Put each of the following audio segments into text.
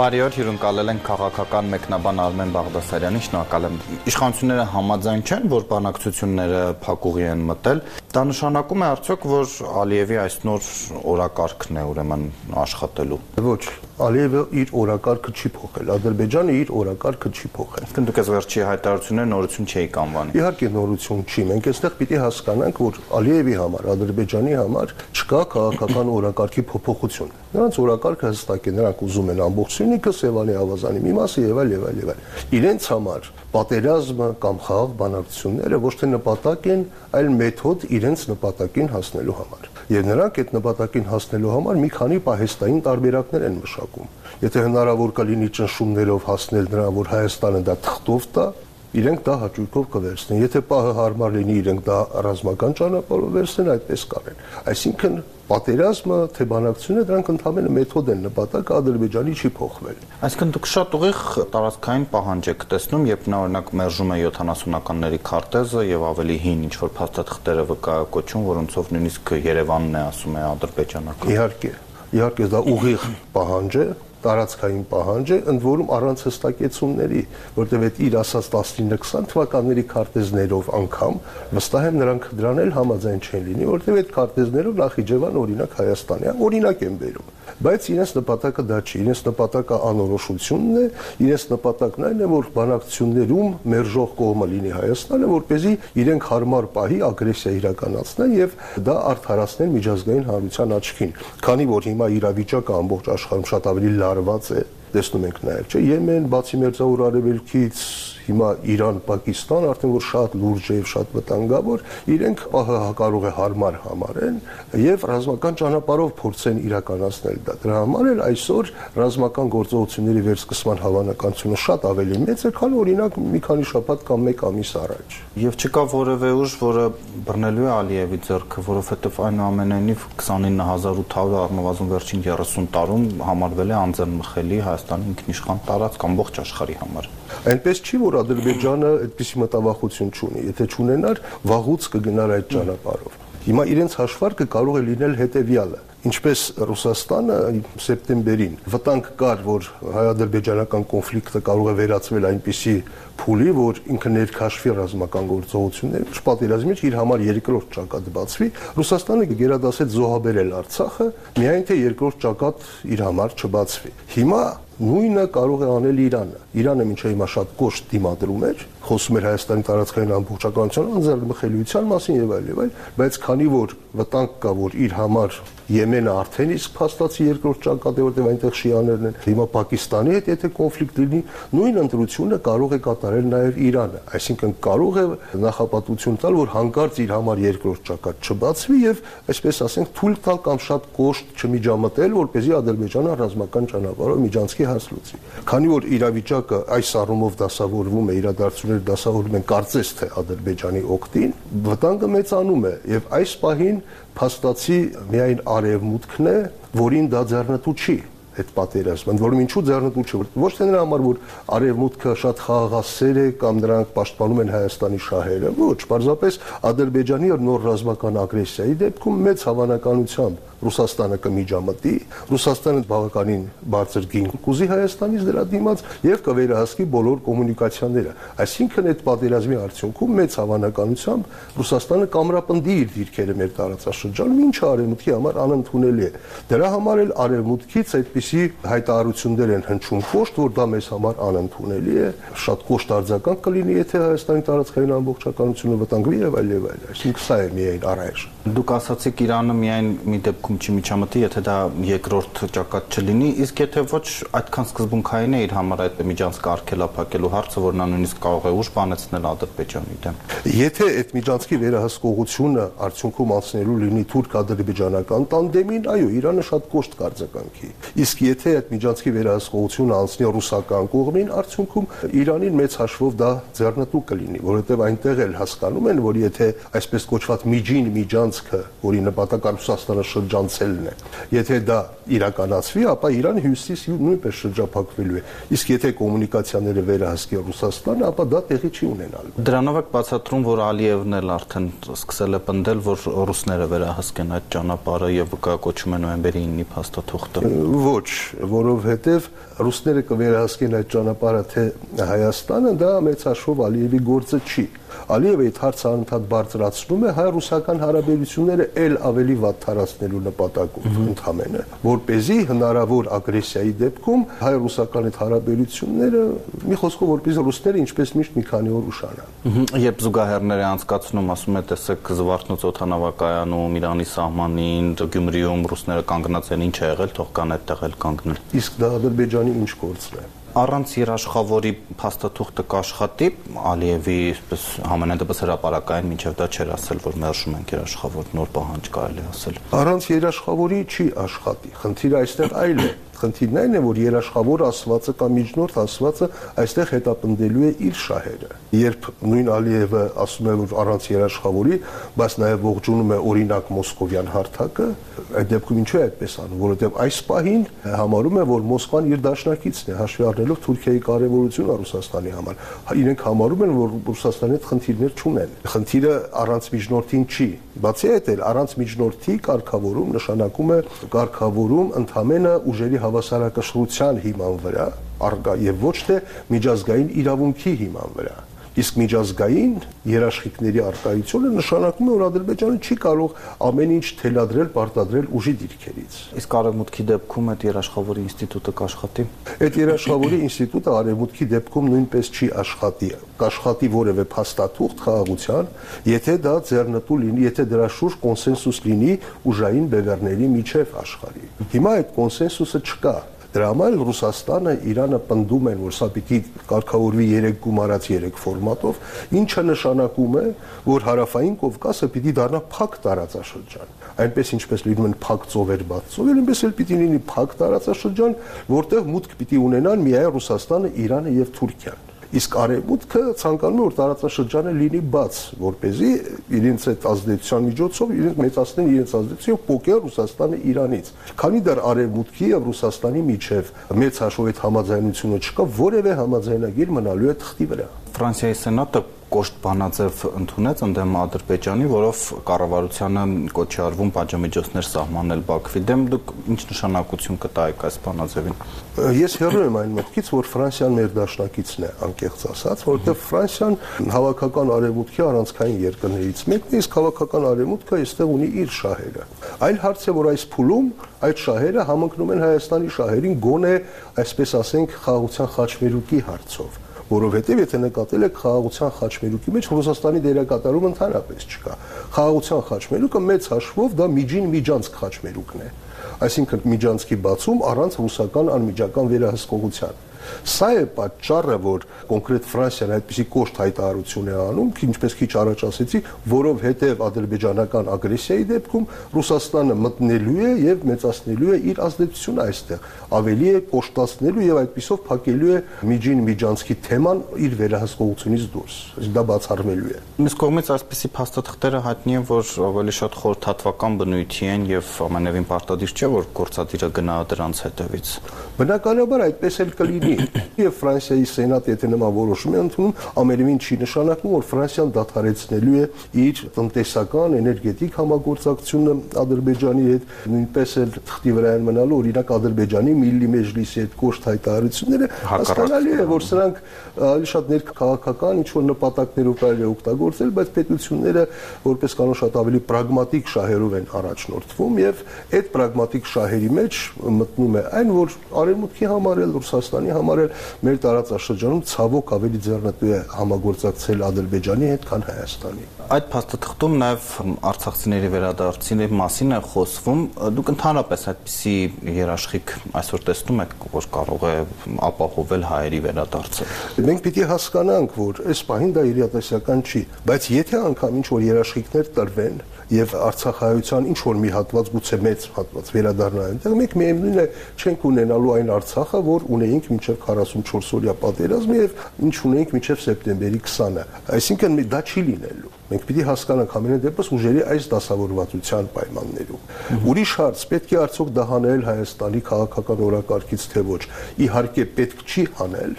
Բարի օր, հյուրընկալել ենք քաղաքական մեկնաբան Արմեն Բաղդասարյանին, շնորհակալ եմ։ Իշխանությունները համաձայն չեն, որ բանակցությունները փակուղի են մտել։ Դա նշանակում է արդյոք, որ Ալիևի այս նոր օրակարգն է ուրեմն աշխատելու։ Ոչ, Ալիևը իր օրակարգը չի փոխել, Ադրբեջանը իր օրակարգը չի փոխել։ Իսկ դուք այս վերջի հայտարարությունները նորություն չէիք անվանի։ Իհարկե նորություն չի, մենք այստեղ պիտի հասկանանք, որ Ալիևի համար, Ադրբեջանի համար չկա քաղաքական օրակարգի փոփոխություն։ Նրանց օրակարգը հստակ է, նրանք ուզում են ամբողջությունը Սևանի ավազանի մի մասը եւ այլ եւ այլ եւ այլ։ Իրենց համար պատերազմը կամ խաղաղ բանակցությունները ոչ թե նպատակ են, այլ մեթոդ իրենց նպատակին հասնելու համար։ Եվ նրանք այդ նպատակին հասնելու համար մի քանի պահեստային տարբերակներ են մշակում։ Եթե հնարավոր կլինի ճնշումներով հասնել նրան, որ Հայաստանը դա թղթով տա, իրենք դա հաճույքով կվերցնեն։ Եթե պահը հարմար լինի, իրենք դա ռազմական ճանապարհով վերցնեն, այդպես կարեն։ Այսինքն պատերազմը, թե բանակցությունը դրանք ընդհանրապես մեթոդ են, նպատակը Ադրբեջանի չի փոխվել։ Այսինքն դուք շատ ուղիղ տարածքային պահանջ եք տեսնում, երբ նա օրինակ մերժում է 70-ականների քարտեզը եւ ավելի հին ինչ որ փաստաթղթերը վկայակոչում, որոնցով նույնիսկ Երևանն է ասում է ադրբեջանական։ Իհարկե, իհարկե դա ուղիղ պահանջ է, տարածքային պահանջ է, ընդ որում առանց հստակեցումների, որտեղ այդ իր ասած 19-20 թվականների քարտեզներով անգամ վստահ եմ նրանք դրան էլ համաձայն չեն լինի, որտեղ այդ քարտեզներով Նախիջևան օրինակ Հայաստանի, օրինակ են բերում բայց իրենց նպատակը դա չի, իրենց նպատակը անորոշությունն է, իրենց նպատակն այն է, որ բանակցություններում մերժող կողմը լինի Հայաստանը, որ เป զի իրենք հարմար պահի ագրեսիա իրականացնեն եւ դա արդարացնեն միջազգային հանրության աչքին։ Քանի որ հիմա իրավիճակը ամբողջ աշխարհում շատ ավելի լարված է, տեսնում ենք նաև, չէ, Եմեն, բացի Մերձավոր Արևելքից հիմա Իրան, Պակիստան արդեն որ շատ լուրջ է եւ շատ վտանգավոր, իրենք կարող է հարմար համարեն եւ ռազմական ճանապարհով փորձեն իրականացնել դա։ Դրա համար էլ այսօր ռազմական գործողությունների վերսկսման հավանականությունը շատ ավելի մեծ է, քան օրինակ մի քանի շաբաթ կամ մեկ ամիս առաջ։ Եվ չկա որևէ ուժ, որը բռնելու է Ալիևի ձեռքը, որովհետեւ այնուամենայնիվ 29800 առնվազն վերջին 30 տարում համարվել է անձնմխելի Հայաստանի ինքնիշխան տարածք ամբողջ աշխարհի համար։ Այնպես չի, որ Ադրբեջանը այդպիսի մտավախություն չունի։ Եթե չունենար, վաղուց կգնար այդ ճանապարհով։ Հիմա իրենց հաշվարկը կարող է լինել հետևյալը ինչպես Ռուսաստանը սեպտեմբերին վտանգ կար, որ հայ-ադրբեջանական կոնֆլիկտը կարող է վերածվել այնպիսի փուլի, որ ինքը ներքաշվի ռազմական գործողություններ, պատերազմից իր համար երկրորդ ճակատ բացվի, Ռուսաստանը գերադասեց զոհաբերել Արցախը, միայն թե երկրորդ ճակատ իր համար չբացվի։ Հիմա նույնը կարող է անել Իրանը։ Իրանը մինչև հիմա շատ կոշտ դիմադրում էր, խոսում էր Հայաստանի տարածքային ամբողջականության անձեռնմխելիության մասին եւ այլ եւ այլ, բայց քանի որ վտանգ կա, որ իր համար Եմենը արդեն իսկ փաստացի երկրորդ ճակատ է, որտեղ այնտեղ շիաներն են։ Հիմա Պակիստանի հետ եթե կոնֆլիկտ լինի, նույն ընտրությունը կարող է կատարել նաև Իրանը։ Այսինքն կարող է նախապատվություն տալ, որ հանկարծ իր համար երկրորդ ճակատ չբացվի եւ այսպես ասենք թույլ տալ կամ շատ կոշտ չմիջամտել, որ เป զի Ադրբեջանը ռազմական ճանապարհով միջանցքի հաս լուծի։ Քանի որ իրավիճակը այս առումով դասավորվում է, իրադարձությունները դասավորվում են կարծես թե Ադրբեջանի օկտին, վտանգը մեծանում է եւ այս պահին փաստացի միայն արևմուտքն է, որին դա ձեռնտու չի այդ պատերազմը, որում ինչու ձեռնտու չէ, ոչ թե նրա համար որ արևմուտքը շատ խաղաղասեր է կամ նրանք պաշտպանում են Հայաստանի շահերը, ոչ, պարզապես Ադրբեջանի նոր ռազմական ագրեսիայի դեպքում մեծ հավանականությամբ Ռուսաստանը կմիջամտի, Ռուսաստանը բավականին բարձր գին կուզի Հայաստանից դրա դիմաց եւ կվերահսկի բոլոր կոմունիկացիաները։ Այսինքն այդ պատերազմի արդյունքում մեծ հավանականությամբ Ռուսաստանը կամրապնդի իր դիրքերը մեր տարածաշրջանում, ինչը արևմուտքի համար անընդունելի է։ Դրա համար էլ արևմուտքից այդպիսի հայտարարություններ են հնչում կոշտ, որ դա մեզ համար անընդունելի է, շատ կոշտ արձագանք կլինի, եթե Հայաստանի տարածքային ամբողջականությունը վտանգվի եւ այլ եւ այլ։ Այսինքն սա է միայն առայժմ։ Դուք ասացիք Իրանը միայն մի դեպքում դեպքում չմիջամտի, եթե դա երկրորդ ճակատ չլինի, իսկ եթե ոչ այդքան սկզբունքային է իր համար այդ միջանցքը արգելափակելու հարցը, որ նա նույնիսկ կարող է ուժ բանեցնել Ադրբեջանի դեմ։ Եթե այդ միջանցքի վերահսկողությունը արդյունքում անցնելու լինի թուրք-ադրբեջանական տանդեմին, այո, Իրանը շատ կոշտ կարձականքի։ Իսկ եթե այդ միջանցքի վերահսկողությունը անցնի ռուսական կողմին, արդյունքում Իրանին մեծ հաշվով դա ձեռնտու կլինի, որովհետև այնտեղ էլ հասկանում են, որ եթե այսպես կոչված միջին միջանցքը, որի նպատակը Ռուսաստանը շրջա փոխանցելն է։ Եթե դա իրականացվի, ապա Իրանը հյուսիս նույնպես շրջափակվելու է։ Իսկ եթե կոմունիկացիաները վերահսկի Ռուսաստանը, ապա դա տեղի չի ունենալու։ Դրանով է բացատրում, որ Ալիևն էլ արդեն սկսել է պնդել, որ ռուսները վերահսկեն այդ ճանապարհը եւ կկոչում է նոյեմբերի 9-ի փաստաթուղթը։ Ոչ, որովհետեւ ռուսները կվերահսկեն այդ ճանապարհը թե Հայաստանը, դա մեծ հաշվով Ալիևի գործը չի։ Ալիևը այդ հարցը անընդհատ բարձրացնում է հայ-ռուսական հարաբերությունները ել ավելի վատ թարացնելու նպատակով ընդհանրապես, որ เป զի հնարավոր ագրեսիայի դեպքում հայ-ռուսական այդ հարաբերությունները մի խոսքով որպես ռուսները ինչպես միշտ մի քանի օր ուշանան։ Երբ զուգահեռները անցկացնում, ասում է, տեսեք Զվարթնոց օթանավակայանում, Իրանի սահմանին, Գյումրիում ռուսները կանգնած են, ինչ է եղել, թող կան այդտեղ էլ կանգնել։ Իսկ դա Ադրբեջանի ինչ գործն է առանց երաշխավորի փաստաթուղթը կաշխատի Ալիևի այսպես համենայնդեպս հրաապարակային միջև դա չէր ասել որ մերժում ենք երաշխավոր նոր պահանջ կարելի ասել առանց երաշխավորի չի աշխատի խնդիրը այստեղ այլ է Խնդիրն այն է, որ երաշխավոր ասվածը կամ միջնորդ ասվածը այստեղ հետապնդելու է իր շահերը։ Երբ նույն Ալիևը ասում է, որ առանց երաշխավորի, բայց նաև ողջունում է օրինակ Մոսկովյան հարթակը, այդ դեպքում ինչու է այդպես անում, որովհետև այս պահին համարում է, որ Մոսկվան իր դաշնակիցն է, հաշվի առնելով Թուրքիայի կարևորությունը Ռուսաստանի համար։ Իրենք համարում են, որ Ռուսաստանի հետ խնդիրներ չունեն։ Խնդիրը առանց միջնորդին չի։ Բացի այդ, առանց միջնորդի կարգավորում նշանակում է կարգավորում ընդհանրապես ուժերի հավասարակշռության հիման վրա արգա եւ ոչ թե միջազգային իրավունքի հիման վրա իսկ միջազգային երաշխիքների արկայությունը նշանակում է որ ադրբեջանը չի կարող ամեն ինչ թելադրել, պարտադրել ուժի դիրքերից իսկ արևմուտքի դեպքում այդ երաշխավորի ինստիտուտը կաշխատի այդ երաշխավորի ինստիտուտը արևմուտքի դեպքում նույնպես չի աշխատի կաշխատի որևէ փաստաթուղթ խաղաղության եթե դա ձեռնտու լինի եթե դրա շուրջ կոնսենսուս լինի ուժային բևեռների միջև աշխարհի հիմա այդ կոնսենսուսը չկա Դրա համար Ռուսաստանը Իրանը պնդում են, որ սա պիտի կարգավորվի 3 գումարած 3 ֆորմատով, ինչը նշանակում է, որ հարավային Կովկասը պիտի դառնա փակ տարածաշրջան։ Այնպես ինչպես լինում են փակ ծովեր, բաց ծովեր, այնպես էլ պիտի լինի փակ տարածաշրջան, որտեղ մուտք պիտի ունենան միայն Ռուսաստանը, Իրանը եւ Թուրքիան իսկ արևմուտքը ցանկանում է որ տարածաշրջանը լինի բաց, որ เป զի իրենց այդ ազդեցության միջոցով իրենք մեծացնեն իրենց ազդեցությունը փոքր Ռուսաստանը Իրանից։ Քանի դեռ արևմուտքի եւ Ռուսաստանի միջև մեծ հաշվով այդ համաձայնությունը չկա, որևէ համաձայնագիր մնալու է թղթի վրա։ Ֆրանսիայի սենատը կոշտ բանաձև ընդունեց ընդդեմ Ադրբեջանի, որով կառավարությանը կոչի արվում պատժամիջոցներ սահմանել Բաքվի դեմ։ Դուք ինչ նշանակություն կտայիք այս բանաձևին։ Ես հեռու եմ այն մտքից, որ Ֆրանսիան մեր դաշնակիցն է, անկեղծ ասած, որովհետև Ֆրանսիան հավաքական արևմուտքի առանցքային երկրներից մեկն է, իսկ հավաքական արևմուտքը այստեղ ունի իր շահերը։ Այլ հարց է, որ այս փուլում այդ շահերը համընկնում են Հայաստանի շահերին գոնե, այսպես ասենք, խաղաղության խաչմերուկի հարցով որովհետև եթե նկատել եք խաղաղության խաչմերուկի մեջ Ռուսաստանի դերակատարում ընդհանրապես չկա։ Խաղաղության խաչմերուկը մեծ հաշվով դա միջին միջանցք խաչմերուկն է։ Այսինքն միջանցքի բացում առանց ռուսական անմիջական վերահսկողության Սա է պատճառը, որ կոնկրետ Ֆրանսիան այդպիսի կոշտ հայտարարություն է անում, ինչպես քիչ առաջ ասեցի, որովհետև ադրբեջանական ագրեսիայի դեպքում Ռուսաստանը մտնելու է եւ մեծացնելու է իր ազդեցությունը այստեղ, ավելի է կոշտացնելու եւ այդպիսով փակելու է միջին միջանցքի թեման իր վերահսկողությունից դուրս։ Իսկ դա բացառվելու է։ Մյուս կողմից այսպիսի փաստաթղթերը հայտնի են, որ ավելի շատ խորհրդատվական բնույթի են եւ ամենևին պարտադիր չէ, որ գործադիրը գնա դրանց հետևից։ Բնականաբար այդպես էլ կլինի եւ Ֆրանսիայի սենատը եթե նման որոշում է ընդունում, ամենևին չի նշանակում, որ Ֆրանսիան դադարեցնելու է իր տնտեսական, էներգետիկ համագործակցությունը Ադրբեջանի հետ, նույնպես էլ թղթի վրա են մնալու օրինակ Ադրբեջանի Միլլի մեջլիսի հետ կոշտ հայտարարությունները, հասկանալի է, որ սրանք ավելի շատ ներքաղաքական ինչ որ նպատակներով կարելի է օգտագործել, բայց պետությունները որպես կանոն շատ ավելի պրագմատիկ շահերով են առաջնորդվում եւ այդ պրագմատիկ շահերի մեջ մտնում է այն, որ արևմուտքի համար էլ Ռուսաստանի համար էլ մեր տարածաշրջանում ցավոք ավելի ձեռնտու է համագործակցել Ադրբեջանի հետ, քան Հայաստանի։ Այդ փաստաթղթում նաև արցախցիների վերադարձի մասին է խոսվում։ Դուք ընդհանրապես այդպիսի երաշխիք այսօր տեսնում եք, որ կարող է ապահովել հայերի վերադարձը։ Մենք պիտի հասկանանք, որ այս պահին դա իրատեսական չի, բայց եթե անգամ ինչ որ երաշխիքներ տրվեն, եւ Արցախայության ինչ որ մի հատված գուցե մեծ հատված վերադառնա այնտեղ մենք միևնույն է չենք ունենալու այն Արցախը որ ունեինք մինչեւ 44 օրյա պատերազմը եւ ինչ ունեինք մինչեւ սեպտեմբերի 20-ը այսինքն դա չի լինելու Մենք պիտի հասկանանք ամենայն դեպս ուժերի այս դասավորվածության պայմաններում։ Ուրիշ հարց, պետք է արդյոք դա հանել Հայաստանի քաղաքական օրակարգից թե ոչ։ Իհարկե պետք չի հանել,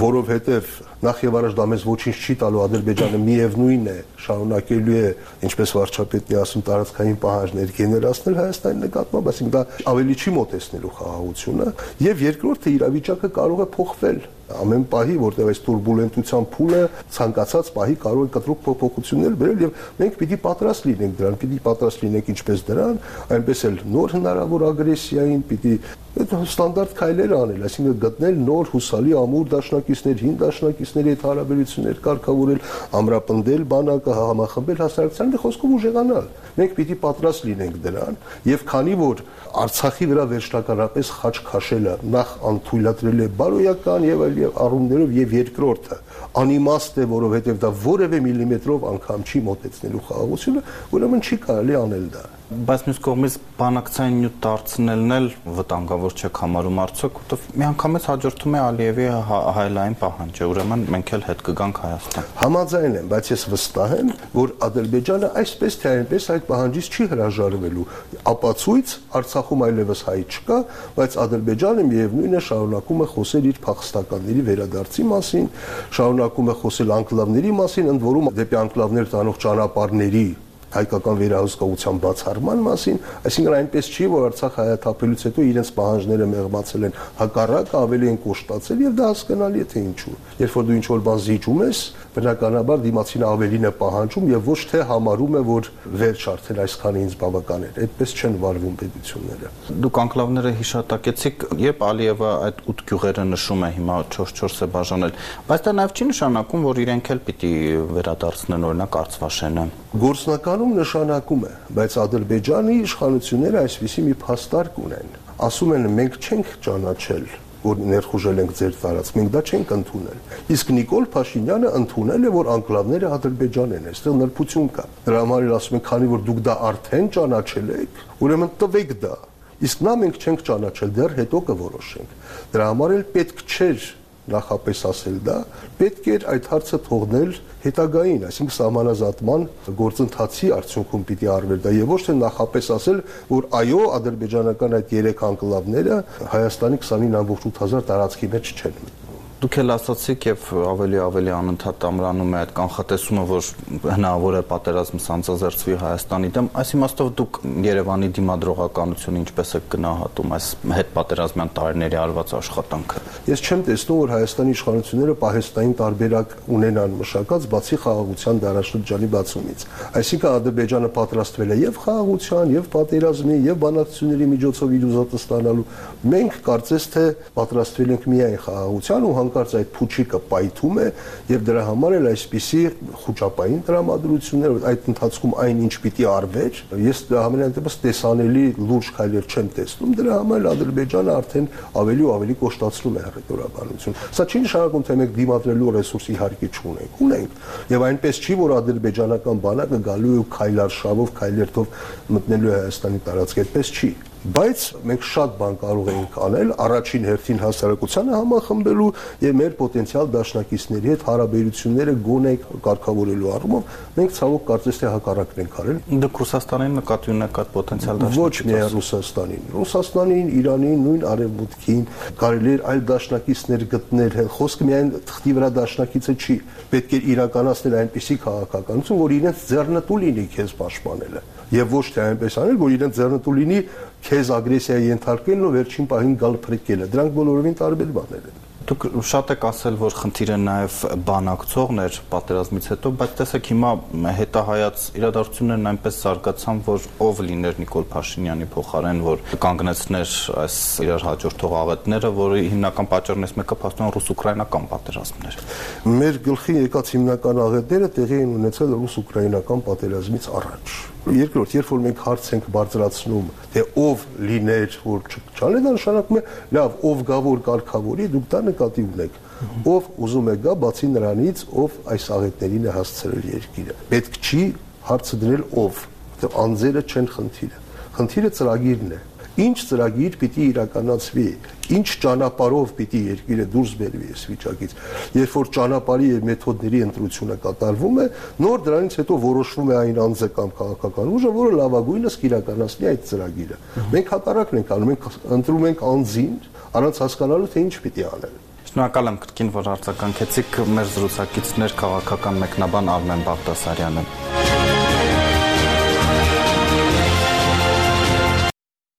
որովհետև նախ եւ առաջ դա մեզ ոչինչ չի տալու Ադրբեջանը միևնույն է շարունակելու է ինչպես վարչապետն է ասում տարածքային պահանջներ գեներացնել Հայաստանի նկատմամբ, այսինքն դա ավելի չի մոտեցնելու խաղաղությունը եւ երկրորդը իրավիճակը կարող է փոխվել ամեն պահի, որտեղ այս турբուլենտության փուլը ցանկացած պահի կարող է կտրուկ փոփոխություններ բերել եւ մենք պիտի պատրաստ լինենք դրան, պիտի պատրաստ լինենք ինչպես դրան, այնպես էլ նոր հնարավոր ագրեսիային, պիտի այդ ստանդարտ քայլեր անել, այսինքն գտնել նոր հուսալի ամուր դաշնակիցներ, հին դաշնակիցների հետ հարաբերություններ կարգավորել, ամրապնդել բանակը, համախմբել հասարակությանը խոսքով ուժեղանալ։ Մենք պիտի պատրաստ լինենք դրան, եւ քանի որ Արցախի վրա վերջնականապես խաչ քաշելը նախ անթույլատրել է բարոյական եւ այլ առումներով եւ երկրորդը անիմաստ է, որովհետեւ դա որևէ միլիմետրով անգամ չի մոտեցնելու խաղաղությունը, ուրեմն չի կարելի անել դա բայց մյուս կողմից բանակցային նյութ դարձնելն էլ վտանգավոր չեք համարում արդյոք, որովհետև միանգամից հաջորդում է Ալիևի հա, հայլային պահանջը, ուրեմն մենք էլ հետ կգանք Հայաստան։ Համաձայն եմ, բայց ես վստահ եմ, որ Ադրբեջանը այսպես թե այնպես այդ պահանջից չի հրաժարվելու։ Ապացույց Արցախում այլևս հայ չկա, բայց Ադրբեջանը միևնույն է շարունակում է խոսել իր փախստականների վերադարձի մասին, շարունակում է խոսել անկլավների մասին, ընդ որում դեպի անկլավներ տանող ճանապարհների հայկական վերահսկողության բացառման մասին, այսինքն այնպես չի, որ Արցախ հայաթափելուց հետո իրենց պահանջները մեղմացել են, հակառակը ավելի են կոշտացել եւ դա հասկանալի է թե ինչու։ Երբ որ դու ինչ որ բան զիջում ես, բնականաբար դիմացինը ավելին է պահանջում եւ ոչ թե համարում է, որ վերջ արդեն այսքանը ինձ բավական է։ Այդպես չեն վարվում պետությունները։ Դուք անկլավները հիշատակեցիք, երբ Ալիևը այդ 8 գյուղերը նշում է հիմա 4-4 է բաժանել, բայց դա նաեւ չի նշանակում, որ իրենք էլ պիտի վերադարձնեն օրինակ Արցվաշենը։ Գործնականում նշանակում է, բայց Ադրբեջանի իշխանությունները այսպիսի մի փաստարկ ունեն։ Ասում են մենք չենք ճանաչել որ ներխուժել ենք ձեր տարածք, մենք դա չենք ընդունել։ Իսկ Նիկոլ Փաշինյանը ընդունել է, որ անկլավները Ադրբեջանն են, այստեղ նրբություն կա։ Դրա համար էլ ասում են, քանի որ դուք դա արդեն ճանաչել եք, ուրեմն տվեք դա։ Իսկ նա մենք չենք ճանաչել, դեռ հետո կորոշենք։ Դրա համար էլ պետք չէր նախապես ասել դա, պետք էր այդ հարցը թողնել հետագային, այսինքն սահմանազատման գործընթացի արդյունքում պիտի արվեր դա եւ ոչ թե նախապես ասել, որ այո, ադրբեջանական այդ 3 անկլավները Հայաստանի 29.8000 տարածքի մեջ չեն։ Դուք էլ ասացիք եւ ավելի ավելի անընդհատ ամրանում է այդ կանխատեսումը, որ հնարավոր է պատերազմ սանձազերծվի Հայաստանի դեմ։ Այս իմաստով դուք Երևանի դիմադրողականությունը ինչպես եք գնահատում այս հետ պատերազմյան տարիների արված աշխատանքը։ Ես չեմ տեսնում, որ Հայաստանի իշխանությունները պահեստային տարբերակ ունենան մշակած բացի խաղաղության դարաշրջանի բացումից։ Այսինքն Ադրբեջանը պատրաստվել է եւ խաղաղության, եւ պատերազմի, եւ բանակցությունների միջոցով իր ուզածը ստանալու։ Մենք կարծես թե պատրաստվել ենք միայն խաղաղության ու հանկարծ այդ փուչիկը պայթում է եւ դրա համար էլ այսպիսի խոճապային տրամադրություններ այդ ընթացքում այնինչ պիտի արվեր ես ամենայն դեպս տեսանելի լուրջ քայլեր չեմ տեսնում դրա համար Ադրբեջանը արդեն ավելի ու ավելի կոշտացնում է հռետորաբանություն սա չի նշանակում թե մենք դիմադրելու ռեսուրս իհարկե չունենք ունենք եւ այնպես չի որ ադրբեջանական բանակը գալու է քայլարշավով քայլերթով մտնելու է Հայաստանի տարածք այդպես չի բայց մենք շատ բան կարող ենք անել առաջին հերթին հասարակությանը համախմբելու եւ մեր պոտենցիալ դաշնակիցների հետ հարաբերությունները գոնե կարգավորելու առումով մենք ցավոք կարծես թե հակառակն ենք արել դուք Ռուսաստանին նկատի ունեք այդ պոտենցիալ դաշնակիցը ոչ միայն Ռուսաստանին Ռուսաստանին Իրանին նույն արևմուտքին կարելի է այլ դաշնակիցներ գտնել խոսքը միայն թղթի վրա դաշնակիցը չի պետք է իրականացնել այնպիսի քաղաքականություն որ իրենց ձեռնտու լինի քեզ պաշտպանելը եւ ոչ թե այնպես անել, որ իրեն ձեռնտու լինի քեզ ագրեսիայի ենթարկելն ու վերջին պահին գալ փրկելը։ Դրանք բոլորովին տարբեր բաներ են։ Դուք շատ եք ասել, որ խնդիրը նաև բանակցողն էր պատերազմից հետո, բայց տեսեք հիմա հետահայաց իրադարձություններն այնպես զարգացան, որ ով լիներ Նիկոլ Փաշինյանի փոխարեն, որ կանգնեցներ այս իրար հաջորդող աղետները, որի հիմնական պատճառներից մեկը փաստորեն ռուս-ուկրաինական պատերազմն էր։ Մեր գլխի եկած հիմնական աղետները տեղի են ունեցել ռուս-ուկրաինական պատերազմից առաջ Երկրորդ, երբ որ մենք հարց ենք բարձրացնում, թե ով լիներ, որ չչանե, դա նշանակում է, լավ, ով գա որ կարգավորի, դուք դա նկատի ունեք։ Ով ուզում է գա, բացի նրանից, ով այս աղետներին է հասցրել երկիրը։ Պետք չի հարցը դնել ով, որտեղ անձերը չեն խնդիրը։ Խնդիրը ծրագիրն է։ ինչ ծրագիր պիտի իրականացվի, ինչ ճանապարհով պիտի երկիրը դուրս բերվի այս վիճակից։ Երբ որ ճանապարհի եւ մեթոդների ընտրությունը կատարվում է, նոր դրանից հետո որոշվում է այն անձը կամ քաղաքական ուժը, որը լավագույնս կիրականացնի այդ ծրագիրը։ Մենք հակառակն ենք անում, մենք ընտրում ենք անձին, առանց հասկանալու թե ինչ պիտի անել։ Շնորհակալ եմ կրկին, որ արձագանքեցիք մեր զրուցակիցներ քաղաքական մեկնաբան Արմեն Բաղդասարյանը։